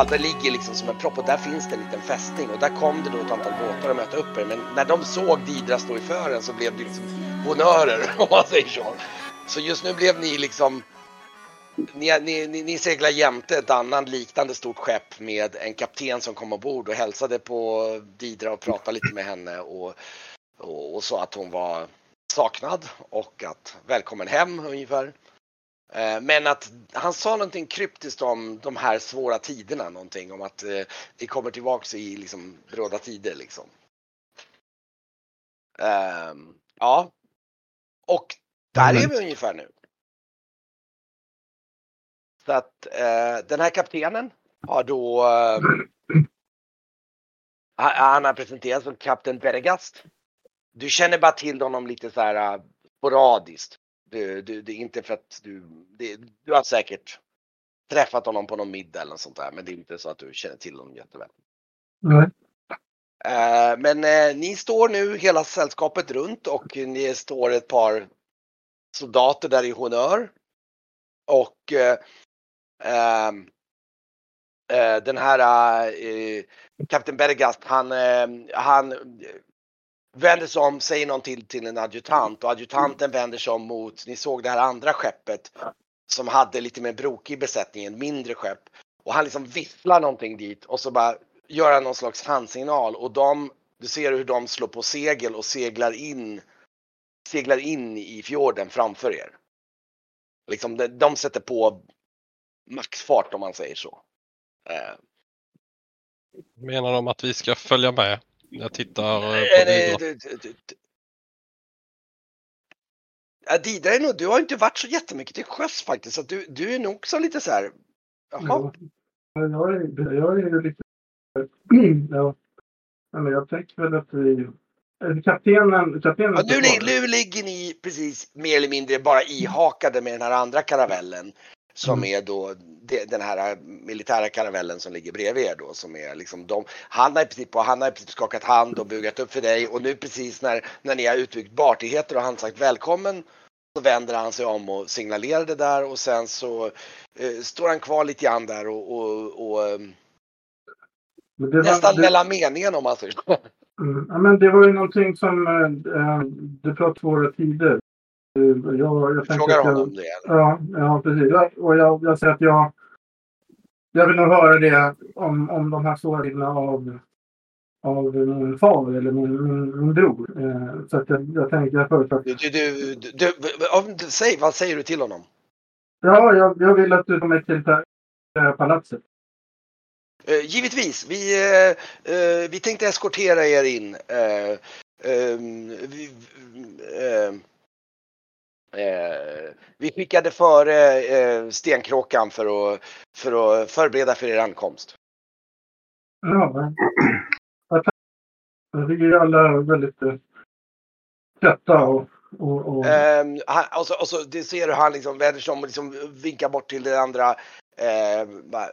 fall, det ligger liksom som en propp och där finns det en liten fästning och där kom det då ett antal båtar och mötte upp er. Men när de såg Didra stå i fören så blev det liksom bonörer om man säger så. Så just nu blev ni liksom ni, ni, ni, ni seglar jämte ett annat liknande stort skepp med en kapten som kom ombord och hälsade på Didra och pratade lite med henne och, och, och sa att hon var saknad och att välkommen hem ungefär. Eh, Men att han sa någonting kryptiskt om de här svåra tiderna, någonting om att eh, vi kommer tillbaks i liksom bråda tider liksom. Ehm, ja. Och där är vi ungefär nu. Så att eh, den här kaptenen har då eh, han- har presenterats som kapten Bergast. Du känner bara till honom lite så här eh, sporadiskt. Du, du, det är inte för att du, det, du har säkert träffat honom på någon middag eller något sånt där, men det är inte så att du känner till honom jätteväl. Nej. Eh, men eh, ni står nu hela sällskapet runt och ni står ett par soldater där i honör. Och eh, den här kapten Bergast, han, han vänder sig om, säger någonting till en adjutant och adjutanten vänder sig om mot, ni såg det här andra skeppet som hade lite mer brokig besättning, en mindre skepp. Och han liksom visslar någonting dit och så bara gör han någon slags handsignal och de, du ser hur de slår på segel och seglar in, seglar in i fjorden framför er. Liksom de, de sätter på maxfart om man säger så. Eh, Menar de att vi ska följa med? Jag tittar eh, på Didra. Ja, Didra är nog, du har inte varit så jättemycket till sjöss faktiskt, så du, du är nog också lite så här. Jaha. Ja. Jag är, jag är ju lite... Ja. Men jag tänker väl att vi... eh, Kaptenen... kaptenen Ja, nu, nu ligger ni precis mer eller mindre bara ihakade med den här andra karavellen. Som Mm. är då det- den här militära karavellen som ligger bredvid er då. Som är liksom de, han har i princip, han har i princip skakat hand och bugat upp för dig och nu precis när, när ni har uttryckt bartigheter och han sagt välkommen. Så vänder han sig om och signalerar det där och sen så eh, står han kvar lite grann där och, och, och eh, det var- nästan det- mellan meningen om man säger så. Mm. Ja, men det var ju någonting som... eh, eh, Du pratade svåra tider. Jag, jag Frågar att jag- honom det. eller? Ja, ja precis. Och jag, jag säger att jag... Jag vill nog höra det om, om de här storheterna av, av min far eller min, min, min bror. Eh, så att jag, jag tänker jag föreslår. Du, du, du, du, om säg, vad säger du till honom? Ja, jag, jag vill att du tar mig till pa- palatset. Eh, givetvis, vi, eh, vi tänkte eskortera er in. Eh, ehm, vi, eh, eh, vi skickade före eh, stenkråkan för att, för att förbereda för er ankomst. Ja, men... Jag tack- Vi är alla väldigt eh, trötta och... och, och Ehm, han, och, så, och så det ser du han liksom vänder sig om och liksom vinkar bort till det andra. Eh, bara,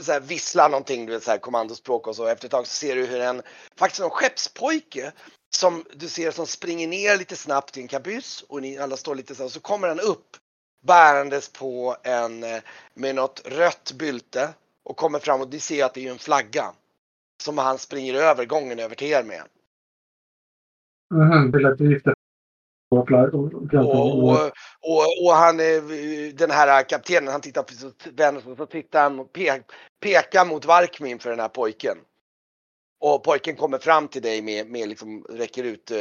så här, visslar någonting, du vet så här kommandospråk och så. Efter ett tag så ser du hur en, faktiskt en skeppspojke som du ser som springer ner lite snabbt i en kabyss och ni alla står lite så här, så kommer han upp bärandes på en, eh, med något rött bylte och kommer fram och ni ser att det är en flagga. Som han springer över gången över till er med. Mhm, vill att vi gifter och, och, och, han, den här kaptenen, han tittar på sig och så tittar han och pe, pekar mot Varkmin för den här pojken. Och pojken kommer fram till dig med, med liksom, räcker ut eh,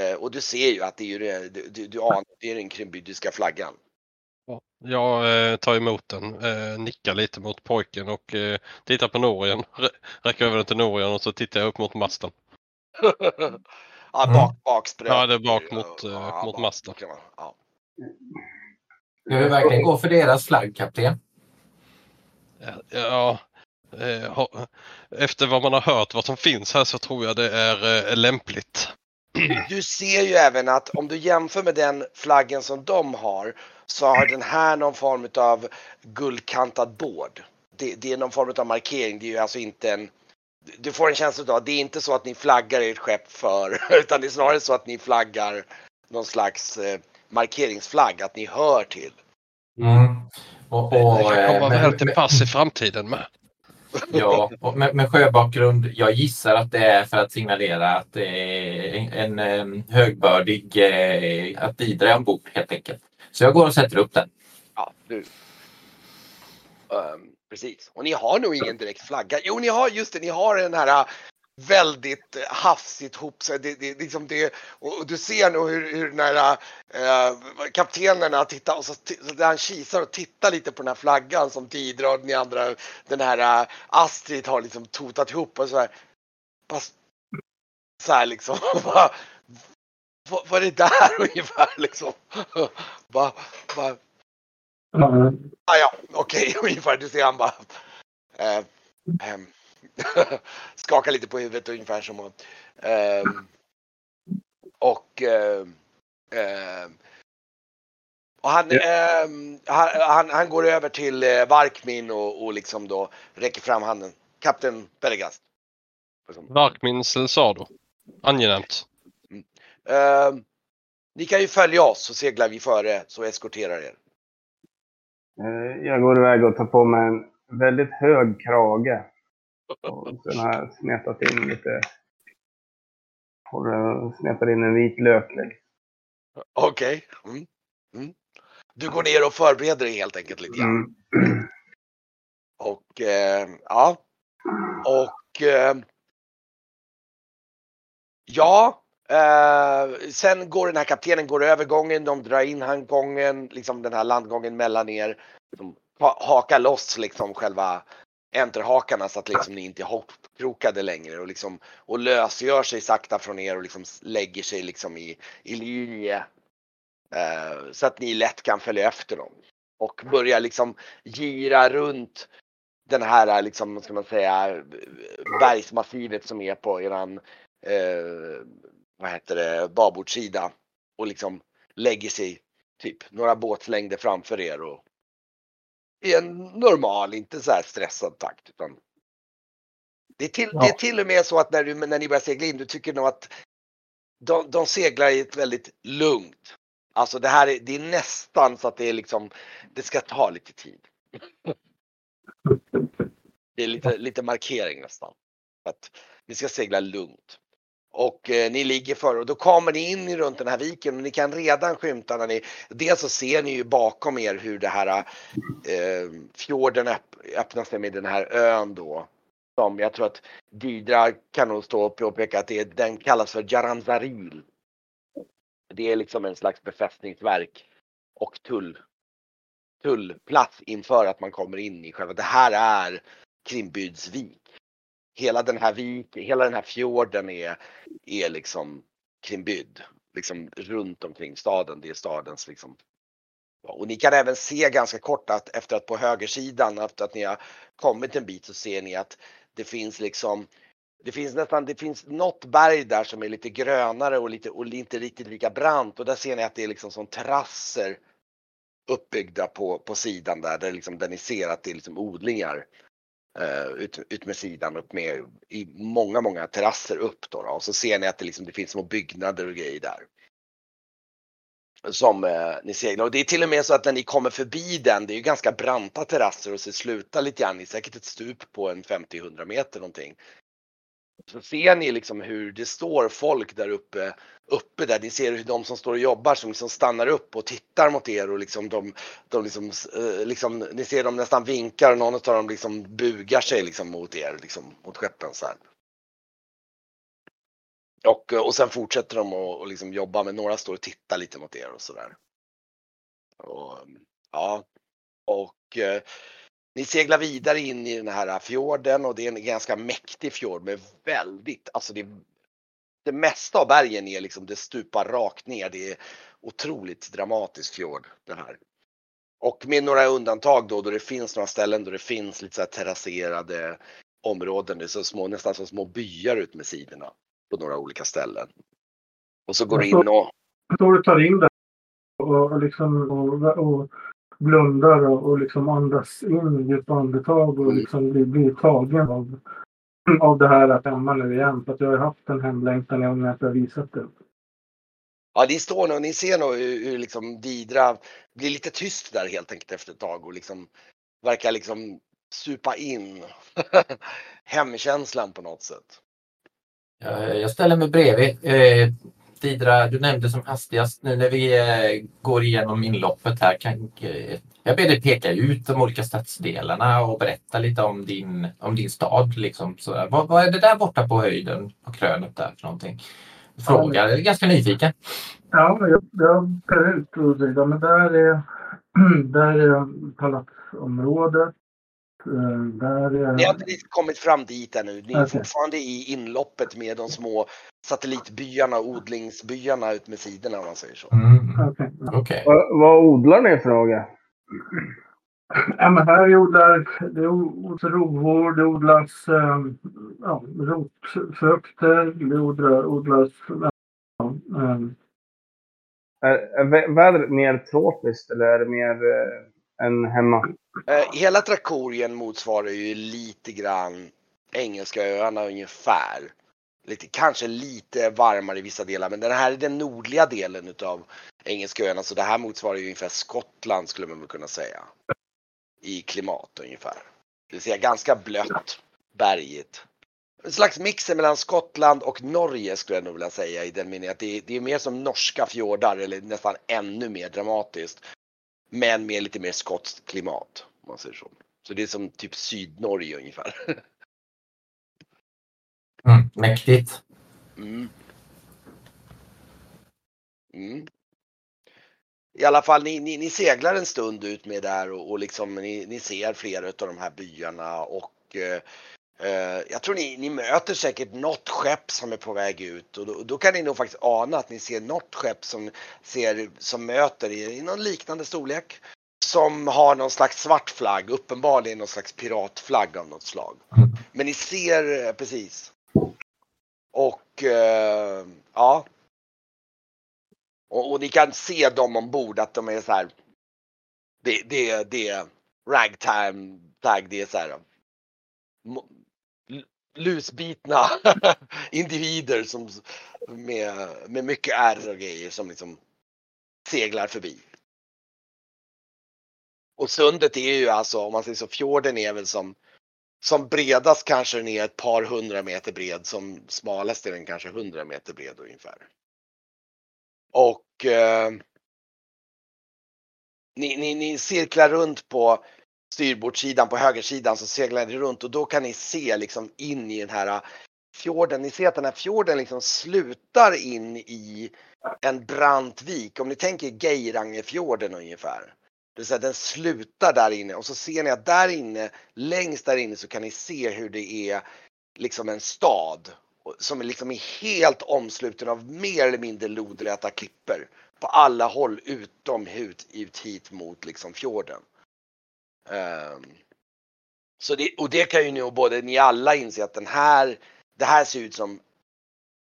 eh, och du ser ju att det är ju det, du, du, du anar, det är den krymbydiska flaggan. Ja, Jag eh, tar emot den, eh, nickar lite mot pojken och eh, tittar på Norien. Rä- Räcker över den till Norien och så tittar jag upp mot masten. ja, bak, bakspröt. Ja, det är bak mot, eh, Ja, mot bak- masten. Ja. Ska vi verkligen gå för deras flagg, kapten? Ja, efter vad man har hört vad som finns här så tror jag det är eh, lämpligt. Du ser ju även att om du jämför med den flaggen som de har så har den här någon form av guldkantad båd. Det, det är någon form av markering. Det är ju alltså inte en... Du får en känsla av att det är inte så att ni flaggar ert skepp för utan det är snarare så att ni flaggar någon slags eh, markeringsflagg, att ni hör till. Mm. Och, och, Det kan eh, komma väl till pass i framtiden med. Ja, med, med sjöbakgrund. Jag gissar att det är för att signalera att det är en, en högbördig, eh, att Didra är ombord helt enkelt. Så jag går och sätter upp den. Ja, du. Ehm, precis. Och ni har nog ingen direkt flagga. Jo, ni har just det. Ni har den här väldigt äh, hafsigt ihop sig. Det, det, liksom det, och, du ser nog hur, hur den här äh, kaptenerna tittar och så, så han kisar och tittar lite på den här flaggan som Didra och ni andra, den här äh, Astrid har liksom totat ihop och så här. Fast, så här liksom. Vad, vad, vad är det där ungefär liksom? Va, va, Ja, Ah, ja, okej, ungefär. Du ser han bara eh, ehm, skakar lite på huvudet ungefär som att, ehm, och ehm, ehm, och han, ehm, han, han, han går över till eh, Varkmin och, och liksom då räcker fram handen. Kapten. Liksom. Varkmin Selsado. Angenämt. Ehm, ni kan ju följa oss så seglar vi före så eskorterar er. Eh, Jag går iväg och tar på mig en väldigt hög krage. Och sen har jag smetat in lite... Smetat in en vit lök. liksom. Okej. Mm. Mm. Du går ner och förbereder dig helt enkelt lite grann. Mm. Och eh, ja. Och eh, ja. Eh, sen går den här kaptenen går över gången. De drar in handgången, liksom den här landgången mellan er. De ha- hakar loss liksom själva enterhakarna så att liksom ni inte är hopkrokade längre och liksom och lösgör sig sakta från er och liksom lägger sig liksom i, i linje. Eh, så att ni lätt kan följa efter dem. Och börjar liksom gira runt den här liksom, vad ska man säga, bergsmassivet som är på eran, eh, vad heter det, babordssida. Och liksom lägger sig typ några båtslängder framför er och i en normal, inte så här stressad takt. Utan det, är till, Ja. det är till och med så att när, du, när ni börjar segla in, du tycker nog att de, de seglar i ett väldigt lugnt. Alltså det här är, det är nästan så att det är liksom, det ska ta lite tid. Det är lite, lite markering nästan. Att ni ska segla lugnt. Och eh, ni ligger före och då kommer ni in runt den här viken och ni kan redan skymta när ni, dels så ser ni ju bakom er hur det här eh, fjorden öpp, öppnar sig med den här ön då. Som jag tror att Didra kan nog stå och påpeka att det, den kallas för Jaranzaril. Det är liksom en slags befästningsverk och tull, tullplats inför att man kommer in i själva, det här är Krimbydsvik. Hela den här viken, hela den här fjorden är, är liksom kringbydd, Liksom runt omkring staden, det är stadens liksom. Och ni kan även se ganska kort att efter att på högersidan, efter att ni har kommit en bit så ser ni att det finns liksom det finns nästan, det finns något berg där som är lite grönare och lite och inte riktigt lika brant och där ser ni att det är liksom som terrasser uppbyggda på, på sidan där, där, liksom, där ni ser att det är liksom odlingar eh, Eh, ut, ut med sidan upp med i många, många terrasser upp då, då. och så ser ni att det, liksom, det finns små byggnader och grejer där. Som eh, ni seglar och det är till och med så att när ni kommer förbi den, det är ju ganska branta terrasser och så slutar lite grann i säkert ett stup på en 50-100 meter någonting. Så ser ni liksom hur det står folk där uppe, uppe där. Ni ser hur de som står och jobbar som liksom stannar upp och tittar mot er och liksom de, de liksom, eh, liksom, ni ser dem nästan vinkar och någon av dem liksom bugar sig liksom mot er, liksom mot skeppen så här. Och, och sen fortsätter de att och liksom jobba men några står och tittar lite mot er och sådär. Och, ja, och eh, ni seglar vidare in i den här fjorden och det är en ganska mäktig fjord med väldigt, alltså det, det mesta av bergen är liksom, det stupar rakt ner. Det är otroligt dramatisk fjord det här. Och med några undantag då, då det finns några ställen då det finns lite så här terrasserade områden. Det är så små, nästan som små byar ut med sidorna på några olika ställen. Och så går du in och Jag tror du tar in det och, och, liksom, och, och blundar och, och liksom andas in djupa andetag och Mm. liksom blir, blir tagen av, av det här att hemma nu igen. För att jag har haft en hemlängtan och med att jag har visat det. Ja, ni står nog, ni ser nog hur, hur liksom Didra blir lite tyst där helt enkelt efter ett tag och liksom verkar liksom supa in hemkänslan på något sätt. Jag, jag ställer mig bredvid. Didra, du nämnde som hastigast nu när vi eh, går igenom inloppet här. Kan, eh, jag ber dig peka ut de olika stadsdelarna och berätta lite om din, om din stad. Liksom, så, vad, vad är det där borta på höjden, på krönet där för någonting? Fråga, jag är ganska nyfiken. Ja, jag, jag kan ut och men där är, där är palatsområdet. Eh, Där är... Ni har inte riktigt kommit fram dit ännu. Ni är Okej. fortfarande i inloppet med de små satellitbyarna och odlingsbyarna ut med sidorna om man säger så. Mm, Okej. Okej. Vad, vad odlar ni för något? Ja, men här odlar det odlas rovor, det odlas eh, ja, rotfrukter, det odlas ja, eh, Är, är vä- vädret mer tropiskt eller är det mer än hemma? Eh, hela Trakorien motsvarar ju lite grann Engelska öarna ungefär. Lite, kanske lite varmare i vissa delar men den här är den nordliga delen utav Engelska öarna så det här motsvarar ju ungefär Skottland skulle man väl kunna säga. I klimat ungefär. Det vill säga ganska blött, bergigt. En slags mix mellan Skottland och Norge skulle jag nog vilja säga i den meningen att det är, det är mer som norska fjordar eller nästan ännu mer dramatiskt. Men med lite mer skotskt klimat. Om man säger så. Så det är som typ Sydnorge ungefär. Mm, mäktigt. Mm. Mm. I alla fall, ni, ni, ni seglar en stund ut med där och, och liksom ni, ni ser flera av de här byarna och eh, jag tror ni, ni möter säkert något skepp som är på väg ut och då, då kan ni nog faktiskt ana att ni ser något skepp som, ser, som möter er i någon liknande storlek. Som har någon slags svart flagg, uppenbarligen någon slags piratflagg av något slag. Men ni ser eh, precis. Och eh, ja. Och, och ni kan se dem ombord att de är så här. Det, det, det ragtime tag, det är så här. Lusbitna individer som med, med mycket ärr och grejer som liksom seglar förbi. Och sundet är ju alltså, om man säger så, fjorden är väl som som bredast kanske den är ett par hundra meter bred, som smalast är den kanske hundra meter bred ungefär. Och eh, ni, ni, ni cirklar runt på styrbordssidan, på högersidan så seglar ni runt och då kan ni se liksom in i den här fjorden. Ni ser att den här fjorden liksom slutar in i en brant vik. Om ni tänker Geirangefjorden ungefär. Det vill säga den slutar där inne och så ser ni att där inne, längst där inne så kan ni se hur det är liksom en stad som liksom är helt omsluten av mer eller mindre lodräta klippor på alla håll utom ut, ut hit mot liksom fjorden. Ehm, så det, och det kan ju nu både ni alla inse att den här, det här ser ut som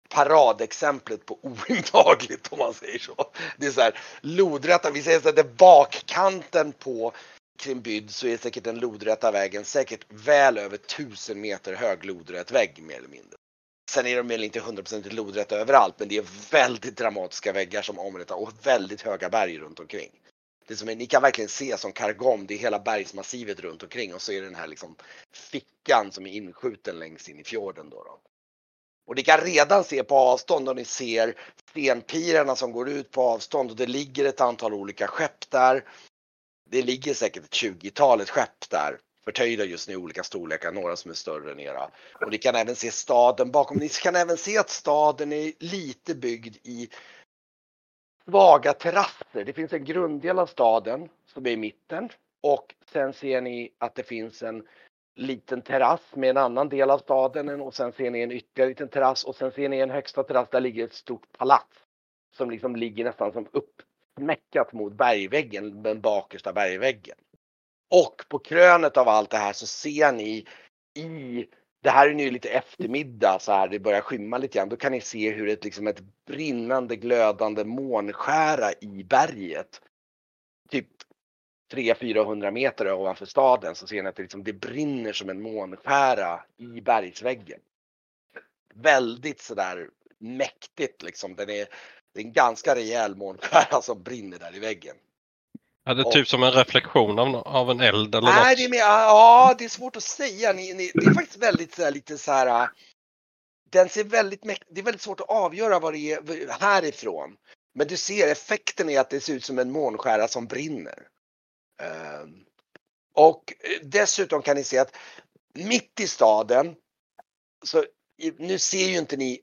paradexemplet på ointagligt om man säger så. Det är så här lodräta, vi säger så att det är bakkanten på Krimbyd så är säkert den lodräta vägen säkert väl över tusen meter hög lodrät vägg mer eller mindre. Sen är de väl inte 100% lodräta överallt men det är väldigt dramatiska väggar som omrättar och väldigt höga berg runt omkring. Det som är, ni kan verkligen se som Kargom, det är hela bergsmassivet runt omkring och så är det den här liksom fickan som är inskjuten längst in i fjorden då. då. Och ni kan redan se på avstånd och ni ser stenpirarna som går ut på avstånd och det ligger ett antal olika skepp där. Det ligger säkert ett 20-talet skepp där förtöjda just nu i olika storlekar, några som är större än era. Och ni kan även se staden bakom. Ni kan även se att staden är lite byggd i svaga terrasser. Det finns en grunddel av staden som är i mitten och sen ser ni att det finns en liten terrass med en annan del av staden och sen ser ni en ytterligare liten terrass och sen ser ni en högsta terrass där ligger ett stort palats som liksom ligger nästan som uppsmäckat mot bergväggen, den bakersta bergväggen. Och på krönet av allt det här så ser ni i, det här är nu lite eftermiddag så här, det börjar skymma lite grann, då kan ni se hur ett, liksom ett brinnande glödande månskära i berget, typ 300-400 meter ovanför staden så ser ni att det, liksom, det brinner som en månskära i bergsväggen. Väldigt sådär mäktigt liksom. Den är, det är en ganska rejäl månskära som brinner där i väggen. Är det typ som en reflektion av, av en eld eller Nej, något? det är mer, ja, det är svårt att säga. Ni, ni, det är faktiskt väldigt så här, lite så här. äh, Den ser väldigt, det är väldigt svårt att avgöra vad det är härifrån. Men du ser effekten är att det ser ut som en månskära som brinner. Ehm, och eh, dessutom kan ni se att mitt i staden, så nu ser ju inte ni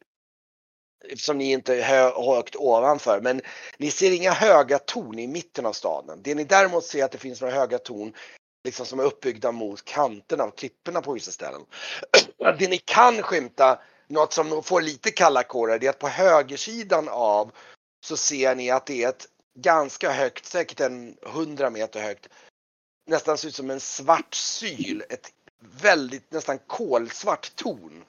eftersom ni inte är hö- högt ovanför, men ni ser inga höga torn i mitten av staden. Det ni däremot ser är att det finns några höga torn liksom som är uppbyggda mot kanterna av klipporna på vissa ställen. Det ni kan skymta, något som får lite kalla kårar, det är att på högersidan av så ser ni att det är ett ganska högt, säkert en 100 meter högt, nästan ser ut som en svart syl, ett väldigt nästan kolsvart torn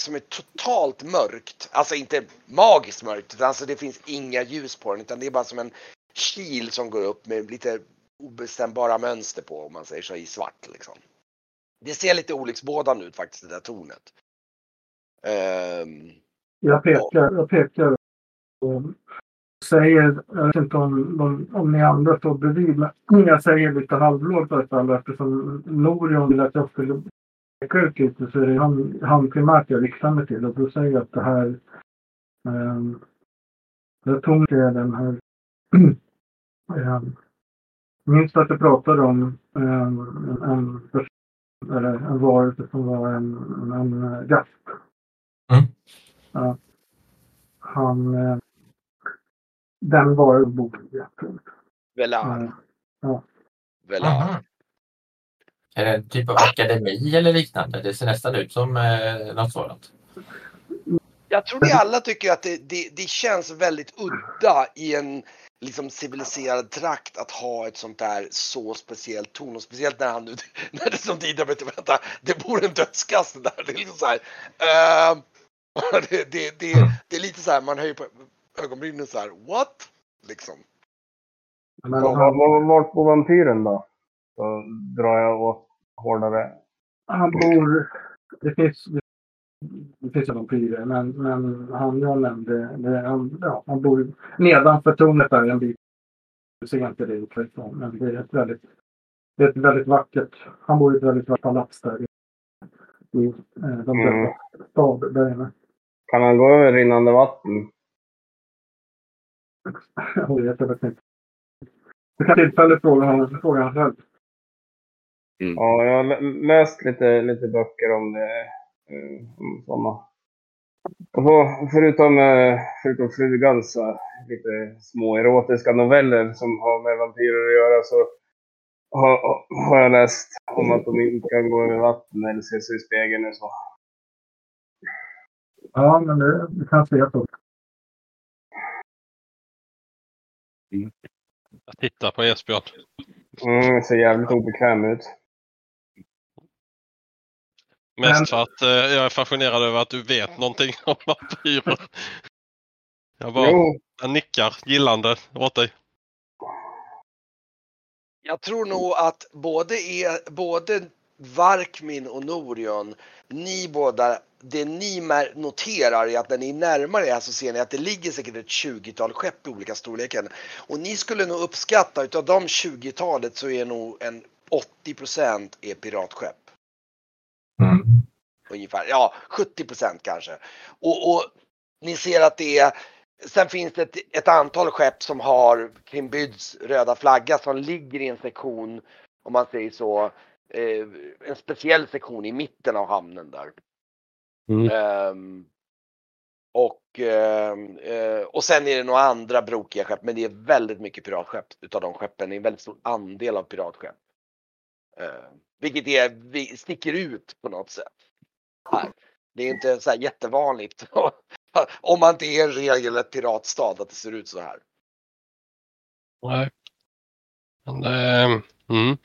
som är totalt mörkt. Alltså inte magiskt mörkt, utan alltså det finns inga ljus på den utan det är bara som en kil som går upp med lite obestämbara mönster på om man säger så i svart liksom. Det ser lite olycksbådande ut faktiskt det där tornet. Um, Jag pekar, jag pekar och säger, jag vet inte om, om, om ni andra står bredvid, men jag säger lite halvlågt eftersom Norion vill att jag skulle peka ut så är det han, han primärt jag riktar mig till och då säger jag att det här um, jag tror det är den här um, minns att jag pratade om um, en, en person eller en varelse som var en, en, en gast? Mm. Ja. Han eh, den var jätteont. Velar. Eh, Velar. Är det en typ av akademi eller liknande? Det ser nästan ut som eh, något sådant. Jag tror ni alla tycker att det, det, det känns väldigt udda i en liksom civiliserad trakt att ha ett sånt där så speciellt torn och speciellt när han nu, när det som Didra berättade, vänta, det bor en dödskast där. Det är liksom så här, ehm, det, det, det, det är lite så här, man höjer på ögonbrynen så här, what? Liksom. Men Vart var, vampyren då? Så drar jag åt hårdare. han bor... Det finns, det finns ju vampyrer, men, men han jag nämnde, det, han, ja, han bor nedanför tornet där en bit. Du ser inte det utifrån, men det är ett väldigt, det är ett väldigt vackert, han bor i ett väldigt vackert palats där i, i eh, de Mm. stad där inne. Kan han gå över rinnande vatten? Jag vet vet inte. Du kan tillfälligt fråga honom, fråga honom själv. Ja, jag har lä- läst lite, lite böcker om det. eh, Om sådana. Och så, förutom, eh, förutom flugans så lite små erotiska noveller som har med vampyrer att göra så har, har jag läst om att de inte kan gå över vatten eller se sig i spegeln och så. Ja, men det, det kanske är så. Jag tittar på Esbjörn. Mm, det ser jävligt obekväm ut. Mest Men- för att eh, jag är fascinerad över att du vet någonting om vampyrer. Jag bara Jo, jag nickar gillande åt dig. Jag tror nog att både, er, både Varkmin och Norion, ni båda, det ni noterar är att när ni är närmare er så ser ni att det ligger säkert ett 20-tal skepp i olika storlekar. Och ni skulle nog uppskatta utav de 20-talet så är nog en 80% är piratskepp. Ungefär, ja 70% kanske. Och, och ni ser att det är Sen finns det ett, ett antal skepp som har Kimbyds röda flagga som ligger i en sektion, om man säger så, eh, en speciell sektion i mitten av hamnen där. Mm. Ehm, och, ehm, eh, och sen är det några andra brokiga skepp, men det är väldigt mycket piratskepp utav de skeppen. Det är en väldigt stor andel av piratskepp. Ehm, vilket är, vi sticker ut på något sätt. Här. Det är inte så här jättevanligt. Om man inte är en regelrätt piratstad att det ser ut så här. Nej. Men, eh, mm.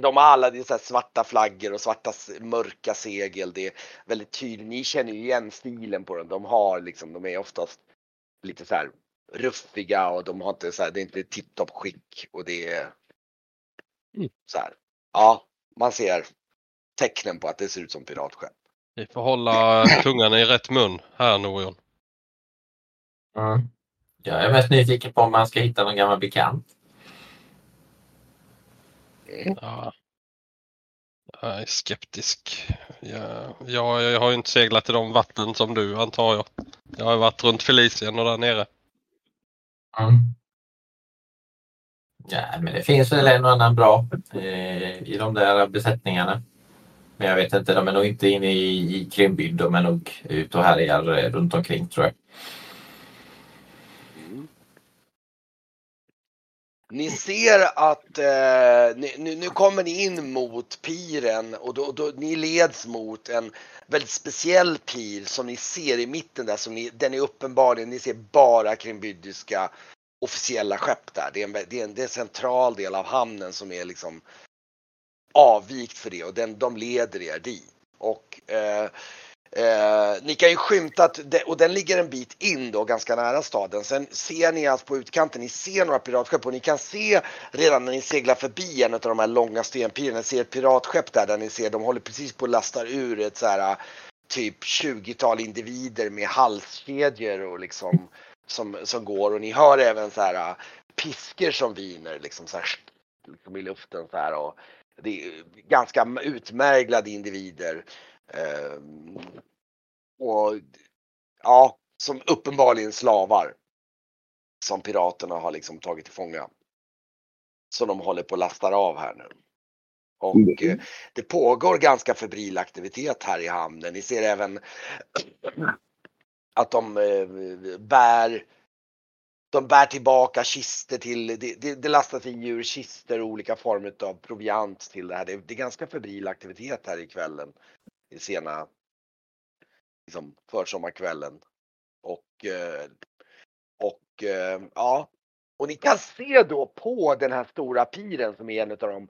De har alla det så svarta flaggor och svarta mörka segel. Det är väldigt tydligt. Ni känner ju igen stilen på dem. De har liksom, de är oftast lite så här ruffiga och de har inte så här, det är inte tipptopp skick och det är Mm. så här. Ja, man ser tecknen på att det ser ut som piratskepp. Vi får hålla tungan i rätt mun här Norion. Mm. Jag är mest nyfiken på om man ska hitta någon gammal bekant. Ja. Jag är skeptisk. Jag, jag, jag har ju inte seglat i de vatten som du antar jag. Jag har varit runt Felicien och där nere. Mm. Ja, men det finns väl en och annan bra eh, i de där besättningarna. Men jag vet inte, de är nog inte inne i, i Krimbyd. De är nog ute och härjar eh, runt omkring tror jag. Mm. Ni ser att eh, ni, nu, nu kommer ni in mot piren och då, då, ni leds mot en väldigt speciell pir som ni ser i mitten där. Som ni, den är uppenbarligen, ni ser bara krimbyddiska officiella skepp där. Det är, en, det, är en, det är en central del av hamnen som är liksom avvikt för det och den, de leder er dit. Och eh, Eh, ni kan ju skymta att, det, och den ligger en bit in då ganska nära staden. Sen ser ni alltså på utkanten, ni ser några piratskepp och ni kan se redan när ni seglar förbi en av de här långa stenpirerna, ni ser ett piratskepp där, där ni ser de håller precis på att lasta ur ett så här typ 20-tal individer med halskedjor och liksom som, som går och ni hör även så här piskor som viner liksom så här liksom i luften så här och det är ganska utmärglade individer. Ehm, och ja, som uppenbarligen slavar. Som piraterna har liksom tagit till fånga. Som de håller på att lastar av här nu. Och mm. det pågår ganska febril aktivitet här i hamnen. Ni ser även att de eh, bär de bär tillbaka kister till, det, det, det lastas in djurkister och olika former av proviant till det här. Det, det är ganska febril aktivitet här ikvällen i sena liksom, försommarkvällen. Och, eh, och eh, ja, och ni kan se då på den här stora piren som är en av de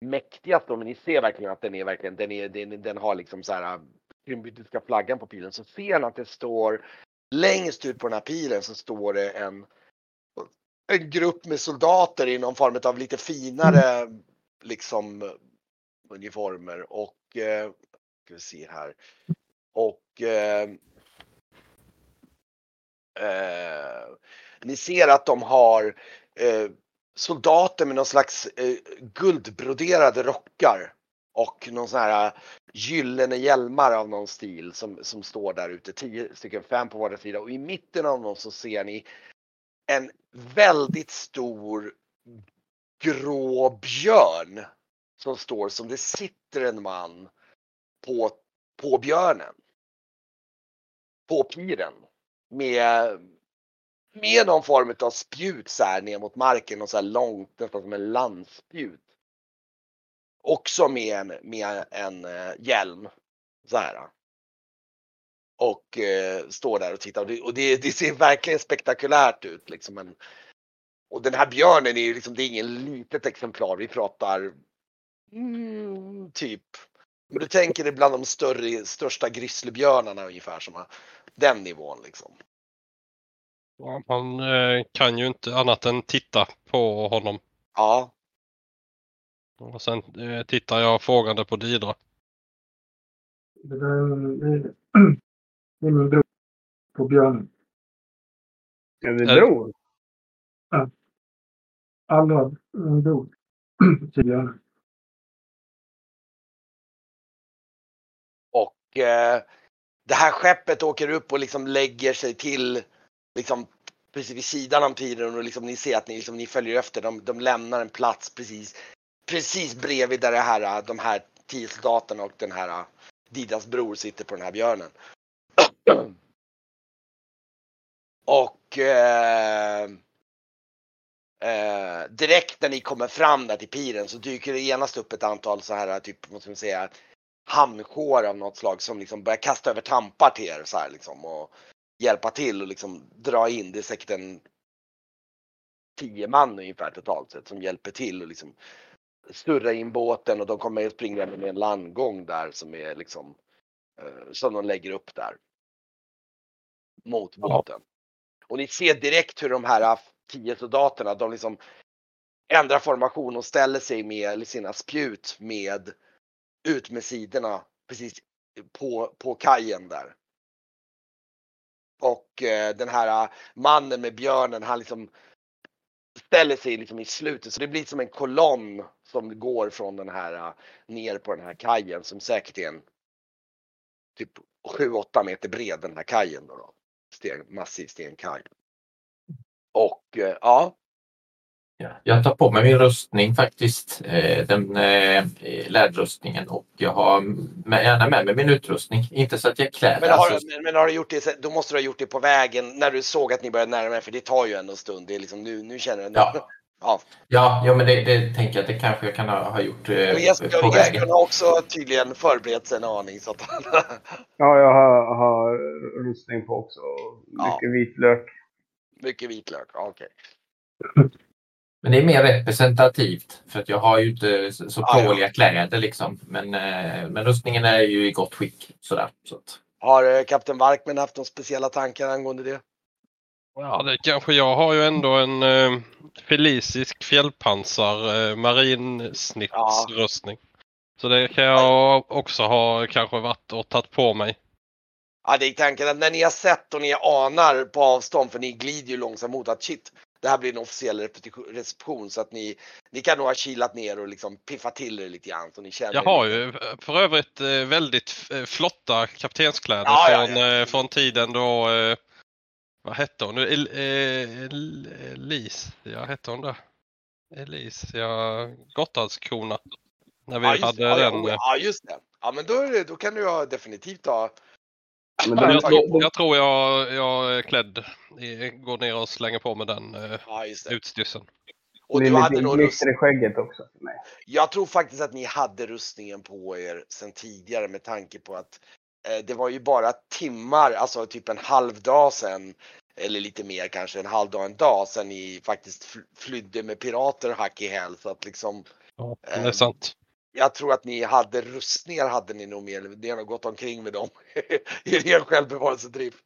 mäktigaste, men ni ser verkligen att den är verkligen, den, är, den, den har liksom så här äh, krimbrytiska flaggan på pilen så ser ni att det står längst ut på den här pilen så står det en, en grupp med soldater i någon form av lite finare liksom uniformer och eh, ska vi se här. Och eh, eh, ni ser att de har eh, soldater med någon slags eh, guldbroderade rockar och någon sån här gyllene hjälmar av någon stil som, som står där ute. Tio stycken, fem på vardera sida och i mitten av dem så ser ni en väldigt stor grå björn som står som det sitter en man på, på björnen. På piren. Med, med någon form av spjut så här ner mot marken och så här långt, nästan som en landspjut. Också med en, med en eh, hjälm. Så här. Och uh, står där och tittar och, det, och det, det, ser verkligen spektakulärt ut liksom. En, och den här björnen är ju liksom, det är ingen litet exemplar. Vi pratar mm, typ men du tänker dig bland de större, största grizzlybjörnarna ungefär som har den nivån liksom. Ja, man eh, kan ju inte annat än titta på honom. Ja. Och sen eh, tittar jag frågande på Didra. Det där är min bror på björnen. Är det bror? Ja. Alla min bror till björnen. eh, det här skeppet åker upp och liksom lägger sig till liksom precis vid sidan av piren och liksom ni ser att ni, liksom, ni följer efter. De, de lämnar en plats precis, precis bredvid där det här, de här tio soldaterna och den här Didas bror sitter på den här björnen. Och eh, eh, direkt när ni kommer fram där till piren så dyker det genast upp ett antal så här typ, vad ska man säga, hamnjourer av något slag som liksom börjar kasta över tampar till er så här liksom och hjälpa till och liksom dra in. Det är säkert en tio man ungefär totalt sett som hjälper till och liksom surra in båten och de kommer springa med en landgång där som är liksom eh, som de lägger upp där. Mot båten. Och ni ser direkt hur de här tio soldaterna, de liksom ändrar formation och ställer sig med sina spjut med ut med sidorna precis på, på kajen där. Och eh, den här mannen med björnen, han liksom ställer sig liksom i slutet så det blir som en kolonn som går från den här uh, ner på den här kajen som säkert är en typ 7-8 meter bred den här kajen då. då. Sten, massiv stenkaj. Och uh, ja, Ja, Jag tar på mig min rustning faktiskt, eh, den eh, läderrustningen och jag har med, gärna med mig min utrustning. Inte så att jag klär men har, alltså, men har du gjort det, då måste du ha gjort det på vägen när du såg att ni började närma er för det tar ju ändå en stund. Det är liksom nu, nu känner du Ja. ja. Ja, ja men det, det tänker jag att det kanske jag kan ha, ha gjort eh, Och Jesper, på Jesper vägen. har också tydligen förberett sig en aning så att han, Ja, jag har, har rustning på också. Ja. Mycket vitlök. mycket vitlök. Ja, Okej. Men det är mer representativt för att jag har ju inte så så Ja, ja. påliga kläder liksom. Men, eh, men rustningen är ju i gott skick. Sådär, så att, Har eh, kapten Warkman haft några speciella tankar angående det? Ja, det kanske jag har ju ändå en eh, felisisk fjällpansar eh, marinsnittsrustning. Så det kan jag också ha kanske varit och tagit på mig. Ja, det är tanken att när ni har sett och ni anar på avstånd, för ni glider ju långsamt mot att shit, det här blir en officiell reception så att ni, ni kan nog ha kilat ner och liksom piffat till er lite grann. Så ni känner Jag har ju för övrigt eh, väldigt eh, flotta kaptenskläder Ja, ja, från, ja. eh, från tiden då, vad hette hon nu? El, eh, El, Elise, ja hette hon det? Elise, ja, Gotlandskrona. När vi ja, just, hade ja, den. ja, eh, ja, just det. Ja, men då, det, då kan du definitivt ha Men den, Jag tagit tror, jag, tror jag, jag är klädd, i- går ner och slänger på mig den eh, Ja, just det. utstyrseln. Och det du hade lite nog rust... glitter i skägget också mig. Jag tror faktiskt att ni hade rustningen på er sedan tidigare med tanke på att det var ju bara timmar, alltså typ en halv dag sedan eller lite mer kanske, en halv dag, en dag sedan ni faktiskt fl- flydde med pirater hack i häl. Så att liksom, Ja, det är Ehm, sant. jag tror att ni hade rustningar hade ni nog mer, ni har nog gått omkring med dem i ren självbevarelsedrift.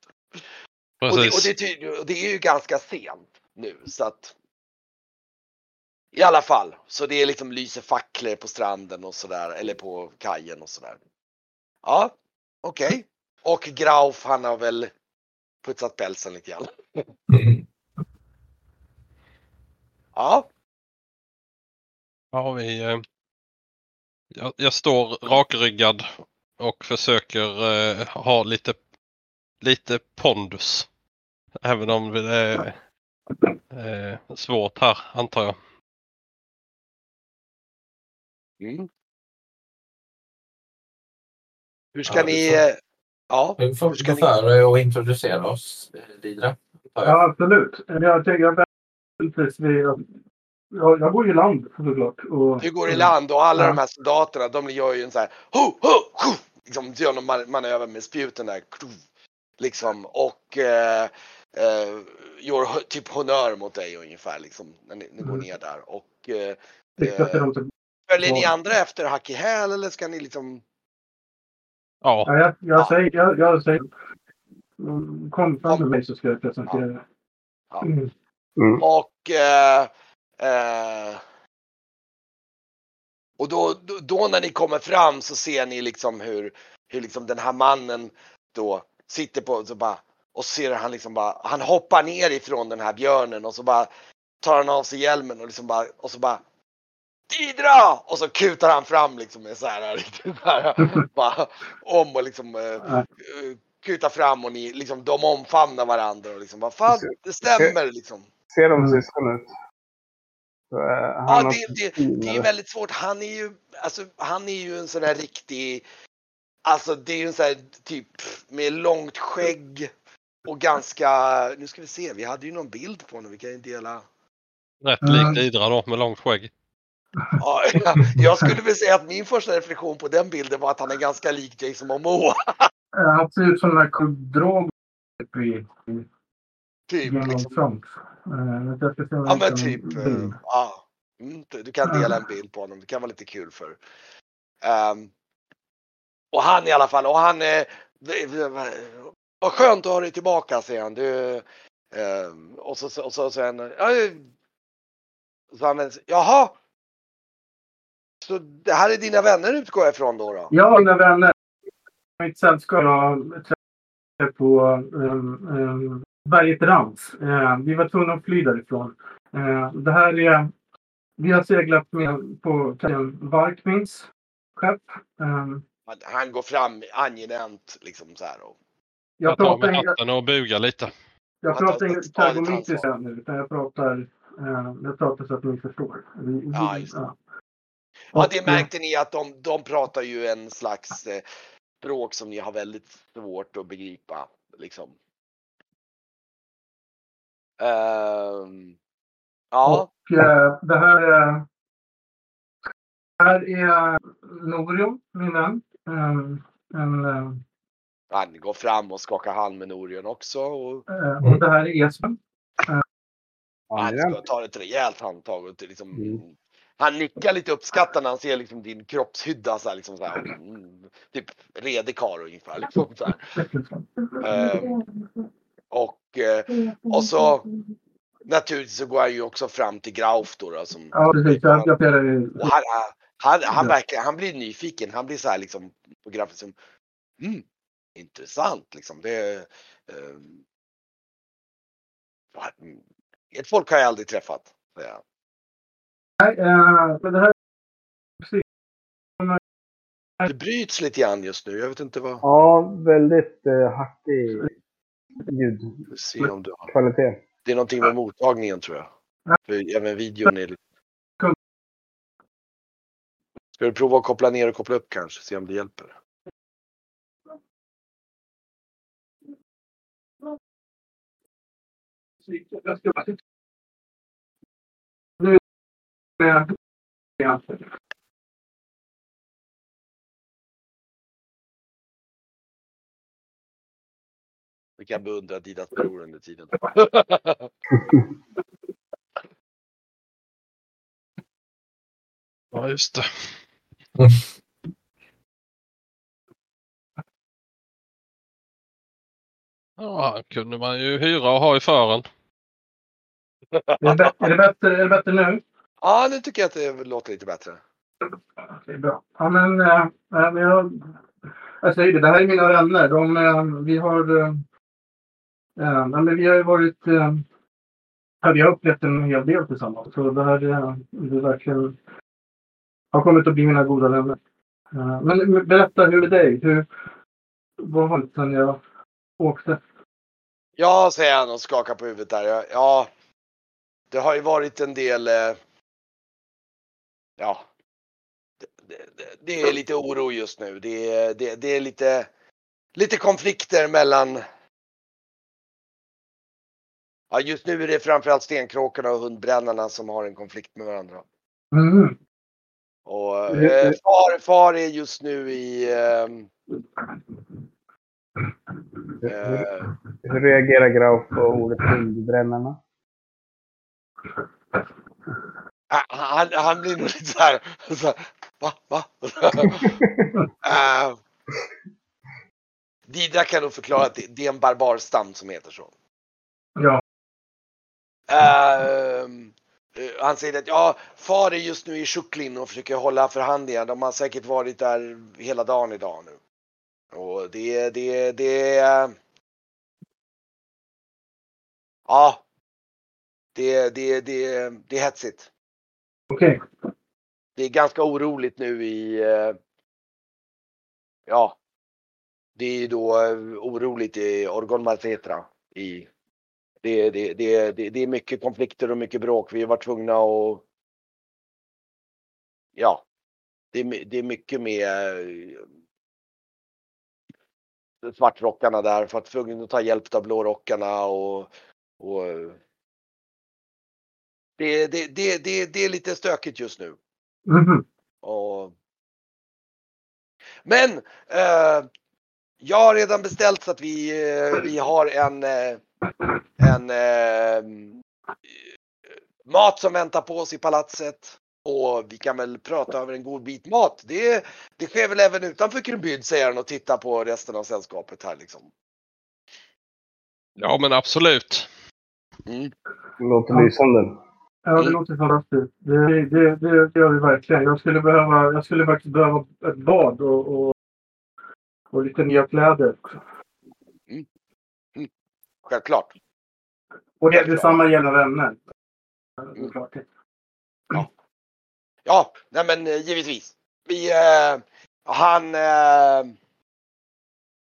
Och det, och, det, och det är ju ganska sent nu så att i alla fall, så det är liksom lyser facklor på stranden och sådär, eller på kajen och sådär. Ja, okej. Och Grauf han har väl putsat pälsen lite grann. Ja, Ja, vi, eh, jag, jag står rakryggad och försöker eh, ha lite, lite pondus. Även om det är eh, svårt här antar jag. mm. Hur ska Ja, ni... Ja, Vi får ska gå ni- före och introducera oss, Didra. Ja, absolut. Jag tänker vid... Jag, jag går i land såklart. Och, du går i land och alla Ja. de här soldaterna de gör ju en så här ho, ho, ho, liksom gör någon man- manöver med spjuten där. Liksom och eh, eh, gör typ honör mot dig ungefär liksom när ni, ni går Mm. ner där. Och eh, eh, följer ni andra efter hack i häl eller ska ni liksom? Ja, Ja, jag, jag Ja. säger... Jag, jag säger kom fram med mig så ska jag presentera. Ja. Mm. Mm. Och eh, eh, och då, då, då när ni kommer fram så ser ni liksom hur, hur liksom den här mannen då sitter på så bara och ser han liksom bara, han hoppar ner ifrån den här björnen och så bara tar han av sig hjälmen och liksom bara, och så bara Didra! Och så kutar han fram liksom med så här, riktigt så här bara om och liksom eh, Ja. kutar fram och ni liksom de omfamnar varandra och liksom vad fan det stämmer liksom. Ser de Mm. syskon ut? Så, eh, Ja, han har det, det, det är väldigt svårt. Han är ju, alltså, han är ju en sån här riktig, alltså det är ju en sån här typ med långt skägg och ganska, nu ska vi se, vi hade ju någon bild på honom, vi kan ju dela. rätt Mm. lik Idra då med långt skägg. Ja, jag skulle väl säga att min första reflektion på den bilden var att han är ganska lik Jason Momoa. Eh, Han ser ut som den i i Typ, of liksom. Eh, Ja men typ, eh, ja. Mm, Du kan dela en bild på honom, det kan vara lite kul för. Ehm, och han i alla fall, och han är, vad skönt att ha dig tillbaka säger han. Du, ehm, och så, och så säger han, ja, så han, jaha. Så det här är dina vänner utgår jag ifrån då? då? Ja, mina vänner. Mitt sällskap jag träffade på um, um, berget Rams. Eh, vi var tvungna att fly därifrån. Eh, det här är... Vi har seglat med på kapten Varkmins skepp. Eh, Han, går fram angenämt liksom så här. Och, jag Jag tar pratar, med hatten och bugar lite. jag pratar inte stadigt kargomitis ansvar. här nu, utan jag pratar, eh, jag pratar så att ni förstår. Vi, vi- Ja, just det. ja. Ja, det märkte ni att de, de pratar ju en slags eh, språk som ni har väldigt svårt att begripa. Liksom. Ehm, ja, Och eh, det här är... Här är Norion, min vän. En, en, eh, han går fram och skakar hand med Norion också. Och eh, och det här är Esben. han ska ta ett rejält handtag. Och till liksom, Mm. Han nickar lite uppskattande han ser liksom din kroppshydda. Så här, liksom så här, mm, typ redig karl ungefär. Liksom, så. Ehm, och, eh, och så naturligtvis så går han ju också fram till Grauf då. då som, Ja, precis. Jag, jag perar ju. Och han, han, han, verkar, han blir nyfiken. Han blir så här liksom på grafen som mm, intressant liksom. Det, eh, ett folk har jag aldrig träffat. han. Nej, eh, men det här Det bryts lite grann just nu. Jag vet inte vad. Ja, väldigt eh, hackig ljudkvalitet. Vi se om du har. Det är någonting med mottagningen tror jag. För även videon är lite... Ska du prova att koppla ner och koppla upp kanske? Se om det hjälper. Ja. Vi kan beundra Didas bror under tiden. Ja, just det. Ja, han kunde man ju hyra och ha i fören. Är det, bättre, är, det bättre, är det bättre nu? Ja, nu tycker jag att det låter lite bättre. Det är bra. Ja, men, äh, jag, jag säger det, det här är mina vänner. De, äh, vi har... Äh, men vi har ju varit... Äh, vi har upplevt en hel del tillsammans. Så det här äh, det verkligen... har kommit att bli mina goda vänner. Äh, men berätta, hur är det dig? Hur, vad har hänt sen jag åkte? Ja, säger han och skakar på huvudet där. Ja, Ja, det har ju varit en del. eh, Ja, det, det, det är lite oro just nu. Det, är- det, det är lite, lite konflikter mellan. Ja, just nu är det framförallt stenkråkorna och hundbrännarna som har en konflikt med varandra. Mm. Och eh, far, far är just nu i. ehm, eh, Hur reagerar Grauf på ordet hundbrännarna? Ah, Han, han blir nog lite så här, så här va, va? uh, Didra kan nog förklara att det, det är en barbarstam som heter så. Ja. Ehm, eh, han säger att ja, far är just nu i Tjuklin och försöker hålla förhandlingar. De har säkert varit där hela dagen idag nu. Och det, det, det... Ja. Det, det, det, det är hetsigt. Okej. det är ganska oroligt nu i, eh, ja, det är då eh, oroligt i Orgon Martetra. I, det, det, det, det, det är mycket konflikter och mycket bråk. Vi var tvungna att, ja, det är, det är mycket med eh, svartrockarna där för att tvungna att ta hjälp av blårockarna och, och eh, det, det, det, det, det är lite stökigt just nu. Mhm. Och... Men eh, jag har redan beställt så att vi, eh, vi har en, eh, en eh, mat som väntar på oss i palatset. Och vi kan väl prata över en god bit mat. Det, det sker väl även utanför Krybyd säger han och tittar på resten av sällskapet här liksom. Ja, men absolut. Mm. Låter lysande. Ja, det låter fantastiskt. Det, det, det, det gör vi verkligen. Jag skulle, behöva, jag skulle faktiskt behöva ett bad och, och, och lite nya kläder. också. Självklart. Och det, detsamma gäller vänner. såklart. Ja, nej men eh, givetvis. Vi, eh, han eh,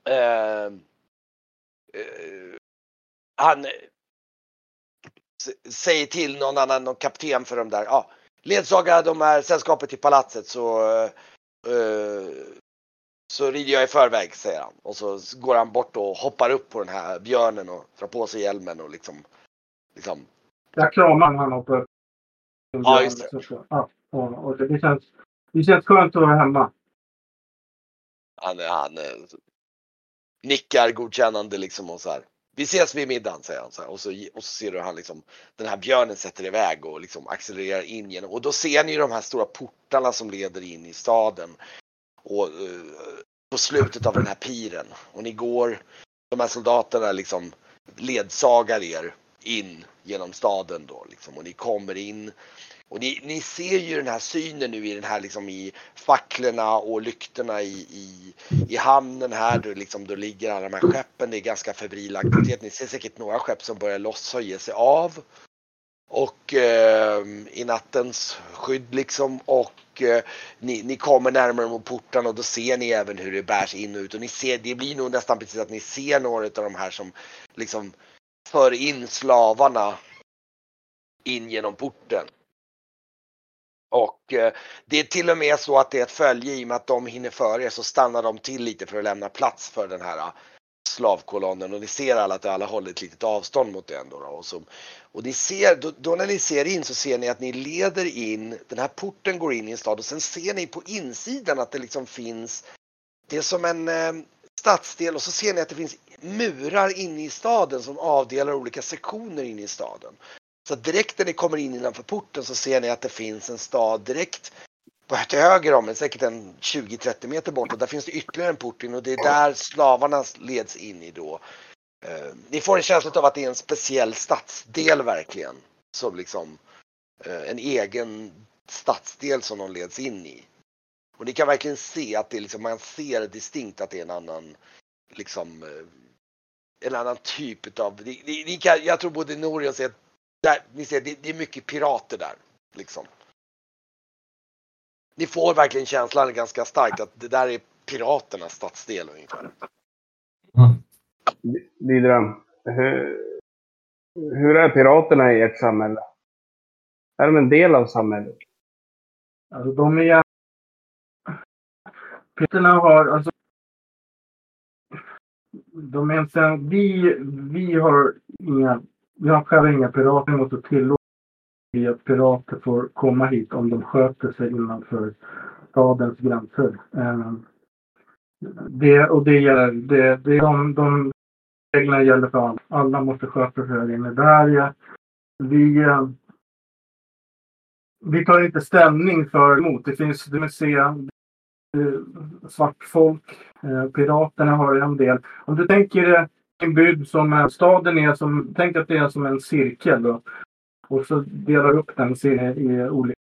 eh, eh, han säger till någon annan, någon kapten för de där. Ja, ledsaga de här sällskapet till palatset så eh, så rider jag i förväg säger han. Och så går han bort och hoppar upp på den här björnen och drar på sig hjälmen och liksom, liksom Jag kramar han hoppar upp. Ja, just det. Ja, och, det, känns, det känns skönt att vara hemma. Han, han nickar godkännande liksom och så här. Vi ses vid middagen säger han så här. Och så, och så ser du han liksom den här björnen sätter iväg och liksom accelererar in genom och då ser ni de här stora portarna som leder in i staden. Och uh, på slutet av den här piren och ni går, de här soldaterna liksom ledsagar er in genom staden då liksom och ni kommer in och ni, ni ser ju den här synen nu i den här liksom i facklorna och lyktorna i, i, i hamnen här. Då, liksom, då ligger alla de här skeppen. Det är ganska febril aktivitet. Ni ser säkert några skepp som börjar lossa och ge sig av. Och eh, i nattens skydd liksom. Och eh, ni, ni kommer närmare mot portarna och då ser ni även hur det bärs in och ut. Och ni ser, det blir nog nästan precis att ni ser några av de här som liksom för in slavarna in genom porten. Och eh, det är till och med så att det är ett följe i och med att de hinner före er så stannar de till lite för att lämna plats för den här eh, slavkolonnen och ni ser alla att alla håller ett litet avstånd mot den då. då och, så, och ni ser, då, då när ni ser in så ser ni att ni leder in, den här porten går in i en stad och sen ser ni på insidan att det liksom finns, det är som en eh, stadsdel och så ser ni att det finns murar inne i staden som avdelar olika sektioner inne i staden. Så direkt när ni kommer in innanför porten så ser ni att det finns en stad direkt på till höger om en, säkert en 20-30 meter bort och där finns det ytterligare en port in och det är där slavarna leds in i då. Eh, ni får en känsla av att det är en speciell stadsdel verkligen. Som liksom eh, en egen stadsdel som de leds in i. Och ni kan verkligen se att det liksom, man ser distinkt att det är en annan liksom eh, en annan typ utav, ni, ni, ni kan, jag tror både Nori och ser där, ni ser, det, det är mycket pirater där. Liksom. Ni får verkligen känslan ganska starkt att det där är piraternas stadsdel ungefär. Didra, hur, hur är piraterna i ert samhälle? Är de en del av samhället? Alltså de är... Piraterna har alltså... De är inte... Vi, vi har inga... Vi har själva inga pirater. Vi måste tillåta att pirater får komma hit om de sköter sig innanför stadens gränser. Ehm, det, och det gäller... Det, det, de, de reglerna gäller för alla. Alla måste sköta sig här inne. Där vi... Ehm, vi tar inte ställning för emot. Det finns, du se, eh, svart folk, eh, piraterna har en del. Om du tänker eh, dig som är, staden är som, tänk att det är som en cirkel då. Och så delar upp den i, olika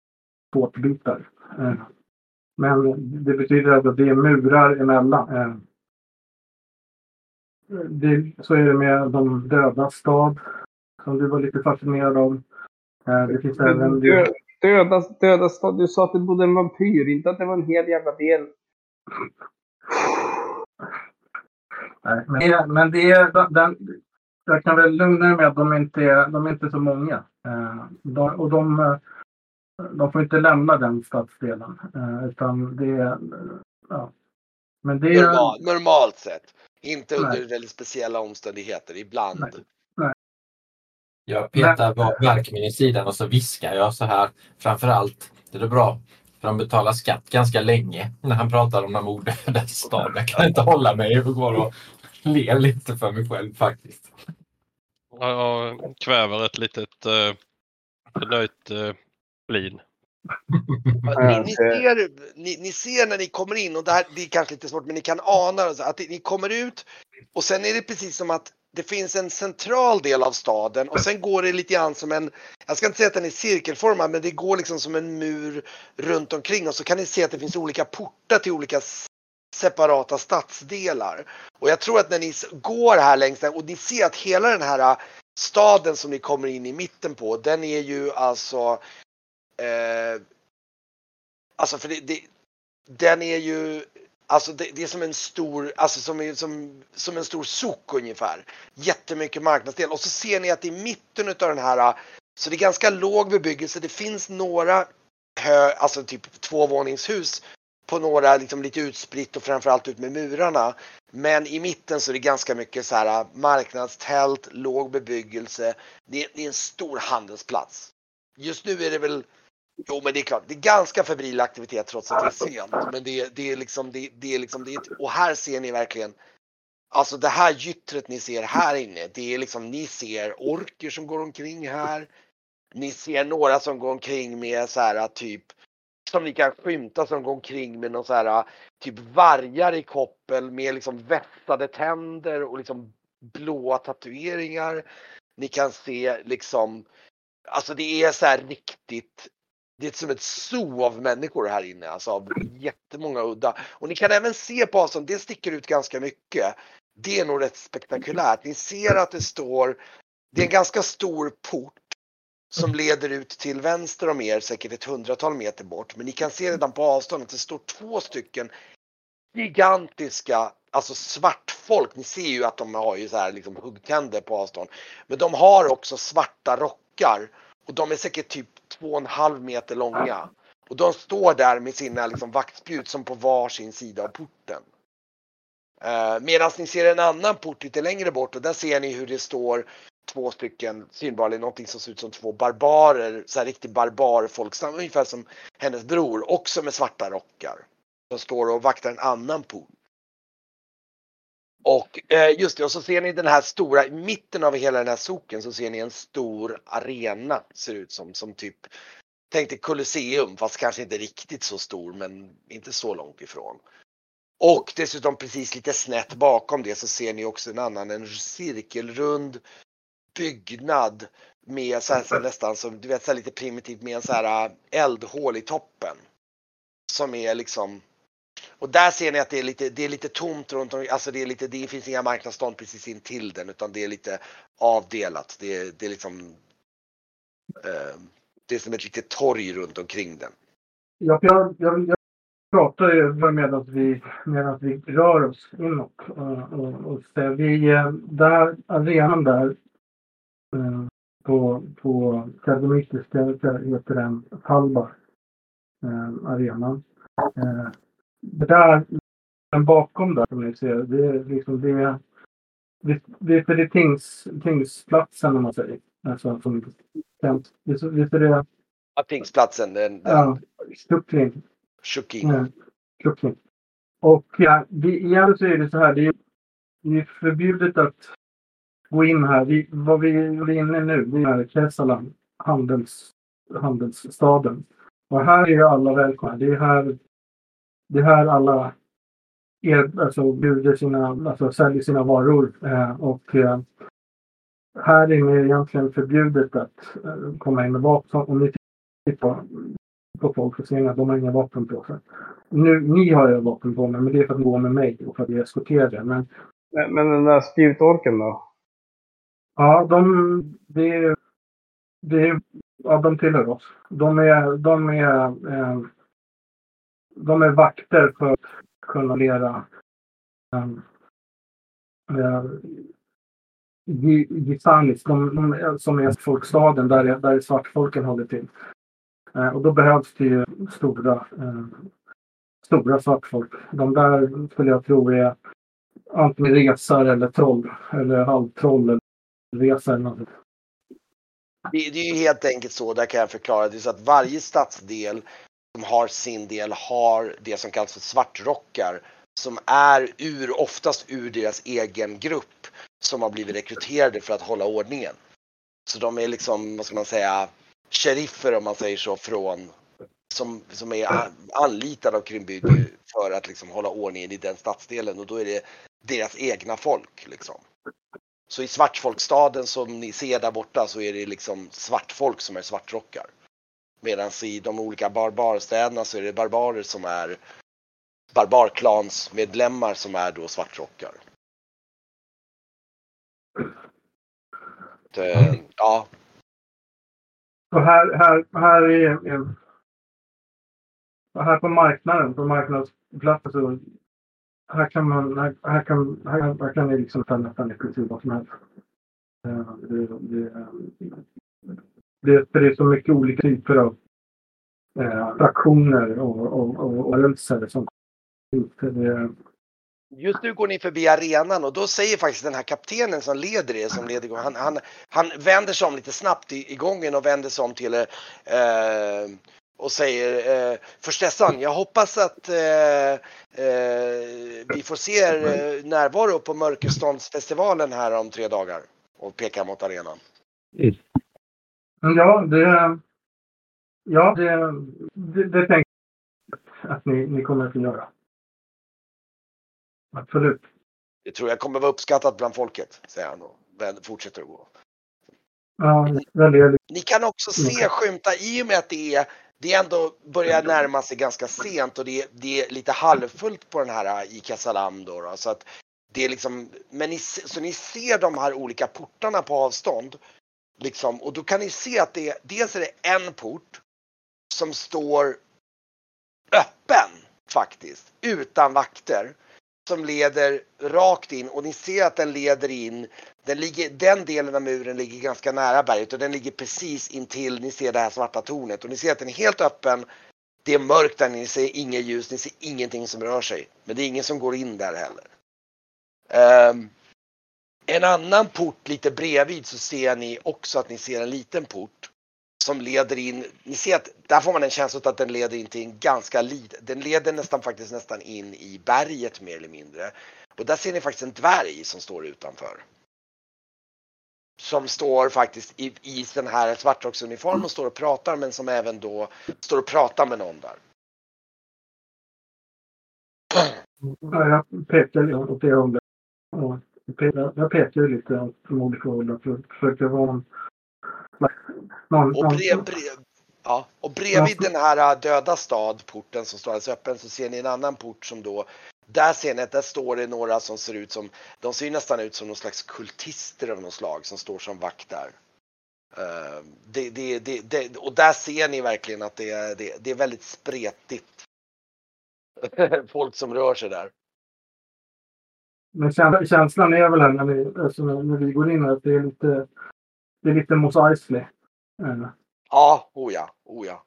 tårtbitar. Eh. Men det betyder att det är murar emellan. Eh. Det, så är det med de döda stad, som du var lite fascinerad av. Eh, det finns även... Dö, döda, döda stad. Du sa att det bodde en vampyr, inte att det var en hel jävla del. Nej, men, det, men det är den, jag kan väl lugna er med att de inte är, de är inte så många. Eh, de, och de, eh, de får inte lämna den stadsdelen. Eh, utan det är... Ja. Men det är... Normal, normalt sett. Inte Nej. under väldigt speciella omständigheter, ibland. Nej. Jag petar var- verkligen i sidan och så viskar jag så här. Framförallt, det är bra, för de betalar skatt ganska länge när han pratar om de odöda stad. Jag kan inte hålla mig. Jag går och ler lite för mig själv faktiskt. Jag kväver ett litet uh, förnöjt uh, flin. Ni, ni, ser, ni, ni ser när ni kommer in och det här det är kanske lite svårt men ni kan ana alltså att ni kommer ut och sen är det precis som att det finns en central del av staden och sen går det lite grann som en, jag ska inte säga att den är cirkelformad men det går liksom som en mur runt omkring och så kan ni se att det finns olika portar till olika separata stadsdelar. Och jag tror att när ni går här längs den och ni ser att hela den här äh, staden som ni kommer in i mitten på, den är ju alltså eh, Alltså för det, det, den är ju Alltså det, det, är som en stor, alltså som, som, som en stor sok ungefär. Jättemycket marknadsdel och så ser ni att i mitten av den här så det är ganska låg bebyggelse. Det finns några hö, alltså typ tvåvåningshus på några liksom lite utspritt och framförallt ut med murarna. Men i mitten så är det ganska mycket så här marknadstält, låg bebyggelse. Det, det är en stor handelsplats. Just nu är det väl Jo men det är klart, det är ganska febril aktivitet trots att det är sent. Men det, det är liksom, det, det är liksom, det är, och här ser ni verkligen Alltså det här gyttret ni ser här inne, det är liksom, ni ser orker som går omkring här. Ni ser några som går omkring med så här typ som ni kan skymta som går omkring med någon så här typ vargar i koppel med liksom vässade tänder och liksom blåa tatueringar. Ni kan se liksom Alltså det är så här riktigt det är som ett zoo av människor här inne, alltså av jättemånga udda. Och ni kan även se på avstånd, det sticker ut ganska mycket. Det är nog rätt spektakulärt. Ni ser att det står, det är en ganska stor port som leder ut till vänster om er, säkert ett hundratal meter bort. Men ni kan se redan på avstånd att det står två stycken gigantiska, alltså svartfolk. Ni ser ju att de har ju så här liksom huggtänder på avstånd. Men de har också svarta rockar och de är säkert typ två och en halv meter långa. Och de står där med sina liksom vaktspjut som på varsin sida av porten. Eh, Medan ni ser en annan port lite längre bort och där ser ni hur det står två stycken synbarligen någonting som ser ut som två barbarer, så här riktig barbarfolkstam, ungefär som hennes bror, också med svarta rockar. De står och vaktar en annan port. Och eh, just det, och så ser ni den här stora, i mitten av hela den här soken så ser ni en stor arena ser ut som, som typ Tänk dig Colosseum fast kanske inte riktigt så stor men inte så långt ifrån. Och dessutom precis lite snett bakom det så ser ni också en annan, en cirkelrund byggnad med så här, så här, nästan som du vet så här, lite primitivt med en så här eh, eldhål i toppen. Som är liksom och där ser ni att det är lite, det är lite tomt runt om, alltså det är lite, det finns inga marknadsstånd precis intill den utan det är lite avdelat. Det är, det är liksom eh, Det är som ett litet torg runt omkring den. Jag, jag, jag pratar ju att vi, medan vi rör oss inåt. Eh, och, och, och vi, eh, där, arenan där eh, på, på Kardemistiska heter den Talbar eh, arenan. Eh, det där, den bakom där som ni ser, det är liksom det, det, det, det är tings, tingsplatsen om man säger. Alltså som, visst, visst är det? Ja, tingsplatsen. Den, den... Ja, Stuckling. Shukin. Ja, Och ja, det, igen så är det så här, det är, det är förbjudet att gå in här. Vi, vad vi är inne nu, det är Kesalan, handels, handelsstaden. Och här är ju alla välkomna. Det är här det är här alla er, alltså, bjuder sina, alltså säljer sina varor. Eh, och eh, här är det egentligen förbjudet att eh, komma in med vapen. Om ni tittar på folk så ser ni att de har inga vapen på sig. Nu, ni har ju vapen på mig, men det är för att gå med mig och för att jag eskorterar. Men, men, men den där spjutorken då? Ja, de, det, det, ja, de tillhör oss. De är, de är eh, de är vakter för att kunna lera um, ehm, uh, eh, Gisanis, de, de, som är folkstaden där, där svartfolken håller till. Uh, och då behövs det ju stora, uh, stora svartfolk. De där skulle jag tro är antingen resare eller troll. Eller halvtroll eller resare Eller något. Det, det är ju helt enkelt så, där kan jag förklara. Det är så att varje stadsdel som har sin del har det som kallas för svartrockar som är ur, oftast ur deras egen grupp som har blivit rekryterade för att hålla ordningen. Så de är liksom, vad ska man säga, sheriffer om man säger så från som, som är anlitade av Krimbygd för att liksom hålla ordningen i den stadsdelen och då är det deras egna folk liksom. Så i svartfolkstaden som ni ser där borta så är det liksom svartfolk som är svartrockar. Medan i de olika barbarstäderna så är det barbarer som är barbarklansmedlemmar som är då svartrockar. att, eh, ja. Och här, här, här är, är här på marknaden, på marknadsplatsen så här kan man, här, här kan, här, här kan ni liksom ta nästan i princip vad som helst. Eh, Det, det, det, det är så mycket olika typer av eh, attraktioner och, och, och, och rörelser som det, Just nu går ni förbi arenan och då säger faktiskt den här kaptenen som leder er, som leder han, han, han vänder sig om lite snabbt i, i gången och vänder sig om till er eh, och säger eh, Förstessan, jag hoppas att eh, eh, vi får se er eh, närvaro på Mörkerståndsfestivalen här om tre dagar. Och pekar mot arenan. Men ja, det, ja, det, det, det tänker jag att ni, ni kommer att göra. Absolut. Det tror jag kommer vara uppskattat bland folket, säger han och fortsätter att gå. Ja, väldigt. Ni kan också se skymta i och med att det är det ändå börjar närma sig ganska sent och det är, det är lite halvfullt på den här i Casalam då, då så att det är liksom, men ni, så ni ser de här olika portarna på avstånd liksom och då kan ni se att det är, dels är det en port som står öppen faktiskt utan vakter som leder rakt in och ni ser att den leder in den, ligger, den delen av muren ligger ganska nära berget och den ligger precis intill, ni ser det här svarta tornet och ni ser att den är helt öppen. Det är mörkt där, ni ser inget ljus, ni ser ingenting som rör sig. Men det är ingen som går in där heller. Um, en annan port lite bredvid så ser ni också att ni ser en liten port som leder in, ni ser att där får man en känsla av att den leder in till en ganska liten, den leder nästan faktiskt nästan in i berget mer eller mindre. Och där ser ni faktiskt en dvärg som står utanför som står faktiskt i, i den här svartrocksuniformen och står och pratar men som även då står och pratar med någon där. Ja, jag petar åt det jag pekar ju lite de olika hållen för att försöka vara någon, Och, brev, brev, ja, och bredvid den här äh, döda stad, porten som står alldeles öppen, så ser ni en annan port som då där ser ni att där står det några som ser ut som, de ser nästan ut som någon slags kultister av något slag som står som vakt där. Eh, det, det, det, och där ser ni verkligen att det, är- det, det är väldigt spretigt. Folk som rör sig där. Men känslan är väl här när vi, alltså när vi går in att det är lite, det är lite Mos Eisley. Eh, Ja, oh ja, oh ja.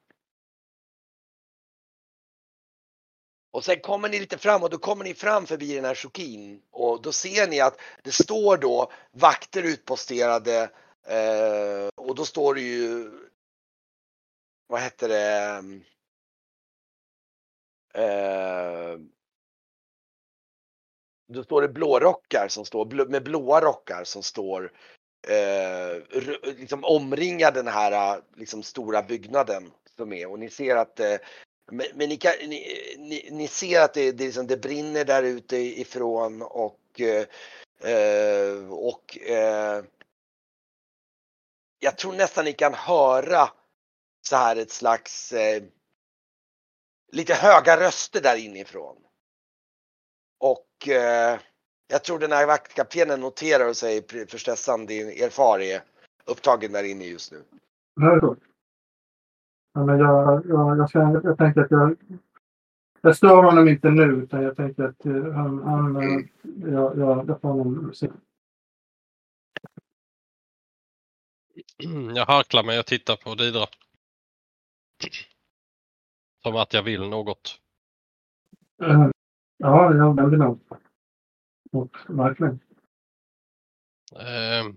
Och sen kommer ni lite fram och då kommer ni fram förbi den här chokin och då ser ni att det står då vakter utposterade eh, och då står det ju vad heter det eh, då står det blårockar som står med blåa rockar som står eh, liksom omringar den här liksom stora byggnaden som är och ni ser att eh, men, men ni, kan, ni, ni, ni ser att det, det, liksom, det brinner där ute ifrån och eh, eh, och eh, jag tror nästan ni kan höra så här ett slags eh, lite höga röster där inifrån. Och eh, jag tror den här vaktkaptenen noterar och säger förstessan din erfar är upptagen där inne just nu. Ja, men jag, jag, jag, ska, jag tänker att jag, jag stör honom inte nu utan jag tänker att eh, han, han eh, jag, jag, jag får honom se. Jag harklar mig och tittar på Didra. Som att jag vill något. Ja, jag vänder mig om. Och verkligen. Eh,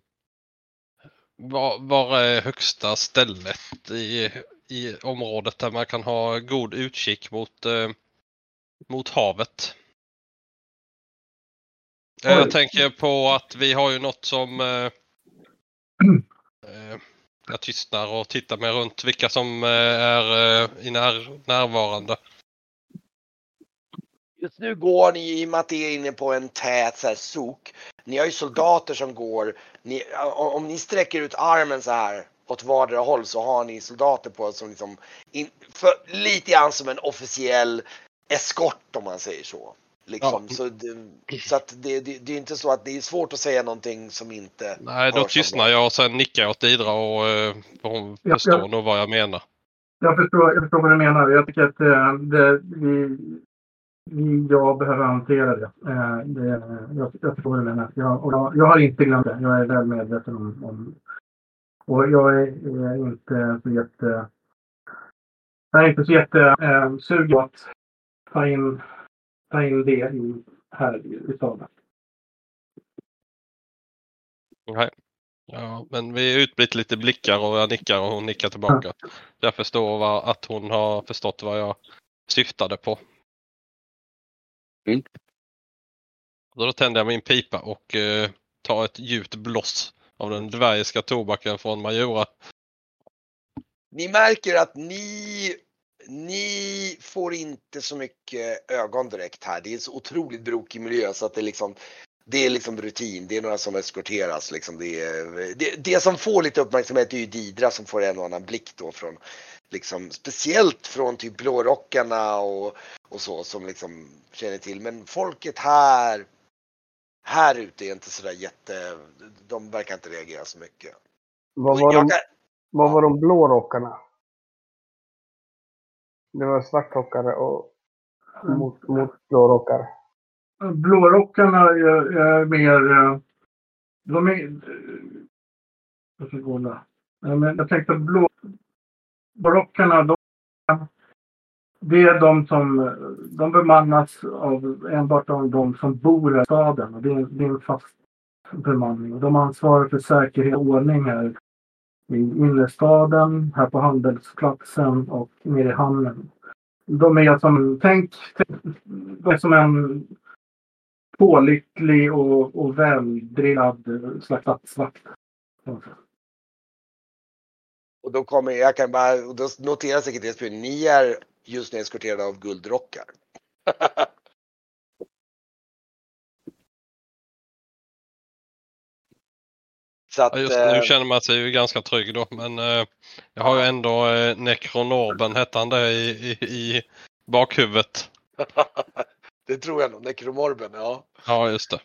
var, var är högsta stället i, i området där man kan ha god utkik mot, eh, mot havet? Eh, Jag Oj. tänker på att vi har ju något som eh, eh, jag tystnar och tittar mig runt vilka som eh, är i när, närvarande. Just nu går ni i och med att det är inne på en tät så här, sok. Ni har ju soldater som går. Ni, om ni sträcker ut armen så här åt vardera håll så har ni soldater på som liksom in, för, lite grann som en officiell eskort om man säger så. Liksom. Ja. Så, det, så att det, det, det är inte så att det är svårt att säga någonting som inte Nej, då tystnar jag och sen nickar jag åt Idra och eh, hon Ja, förstår ja. nog vad jag menar. Jag förstår, jag förstår vad du menar. Jag tycker att eh, det, vi, jag behöver hantera det. Eh, det jag, jag förstår du menar. Jag, och jag, jag har inte glömt det. Jag är väl medveten om, om och jag är, är inte så jätte... Jag är inte så jätte eh, sugen att ta in, ta in det i, här i, i staden. Nej. Ja, men vi utbyter lite blickar och jag nickar och hon nickar tillbaka. Jag förstår vad, att hon har förstått vad jag syftade på. Mm. Då tänder jag min pipa och eh, tar ett djupt bloss av den dvärgiska tobaken från Majora. Ni märker att ni, ni får inte så mycket ögon direkt här. Det är en så otroligt brokig miljö så att det liksom det är liksom rutin, det är några som eskorteras. Liksom. Det, är, det, det som får lite uppmärksamhet är ju Didra som får en och annan blick då från, liksom, speciellt från typ blårockarna och, och så som liksom känner till. Men folket här, här ute är inte sådär jätte, de verkar inte reagera så mycket. Vad var, jag de, vad var de blå rockarna? Det var svartrockare och mot, mot blå rockar. Blårockarna är, är mer... eh, De är... Jag ska gå där. Ja, men Jag tänkte blå... Barockerna, de, det är de som... De bemannas av enbart av de som bor i staden. Och det, är, det är en fast bemanning. Och de ansvarar för säkerhet och ordning här i innerstaden, här på handelsplatsen och nere i hamnen. De är som, tänk, tänk de är som en pålitlig och, och väldrillad slags statsvakt. Och då kommer, jag kan bara, och då noterar sekretessbyrån, ni är just nu eskorterade av guldrockar. Så att, Ja, just eh, nu känner man sig ju ganska trygg då men eh, jag har ju ändå eh, Necronorben, hette han det i, i, i bakhuvudet? det tror jag nog, nekromorben, ja. Ja just det.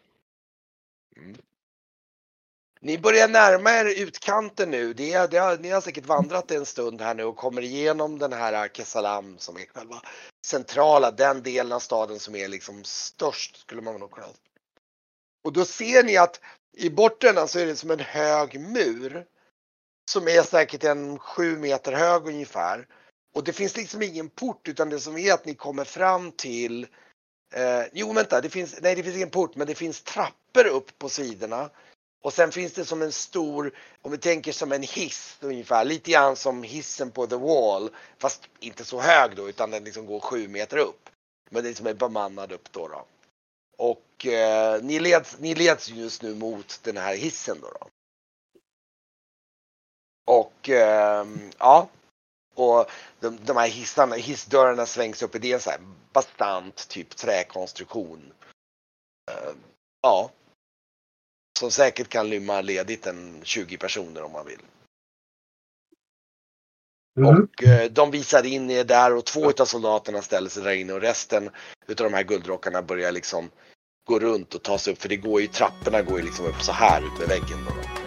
Ni börjar närma er utkanten nu. Det är, det har, ni har säkert vandrat en stund här nu och kommer igenom den här äh, Kesalam som är själva centrala, den delen av staden som är liksom störst skulle man nog kunna Och då ser ni att i botten så är det som en hög mur som är säkert en sju meter hög ungefär. Och det finns liksom ingen port utan det som är att ni kommer fram till eh, Jo vänta, det finns, nej det finns ingen port men det finns trappor upp på sidorna. Och sen finns det som en stor, om vi tänker som en hiss ungefär, lite grann som hissen på The Wall. Fast inte så hög då utan den liksom går sju meter upp. Men det är som är bemannad upp då. då. Och eh, ni, leds, ni leds just nu mot den här hissen då. då. Och eh, ja. Och de, de här hissarna, hissdörrarna svängs upp. Det är en så här bastant typ träkonstruktion. Eh, ja. Som säkert kan lymma ledigt en 20 personer om man vill. Mm. Och eh, de visar in er där och två av soldaterna ställer sig där inne och resten utav de här guldrockarna börjar liksom gå runt och ta sig upp för det går ju trapporna går ju liksom upp så här ut med väggen. Då.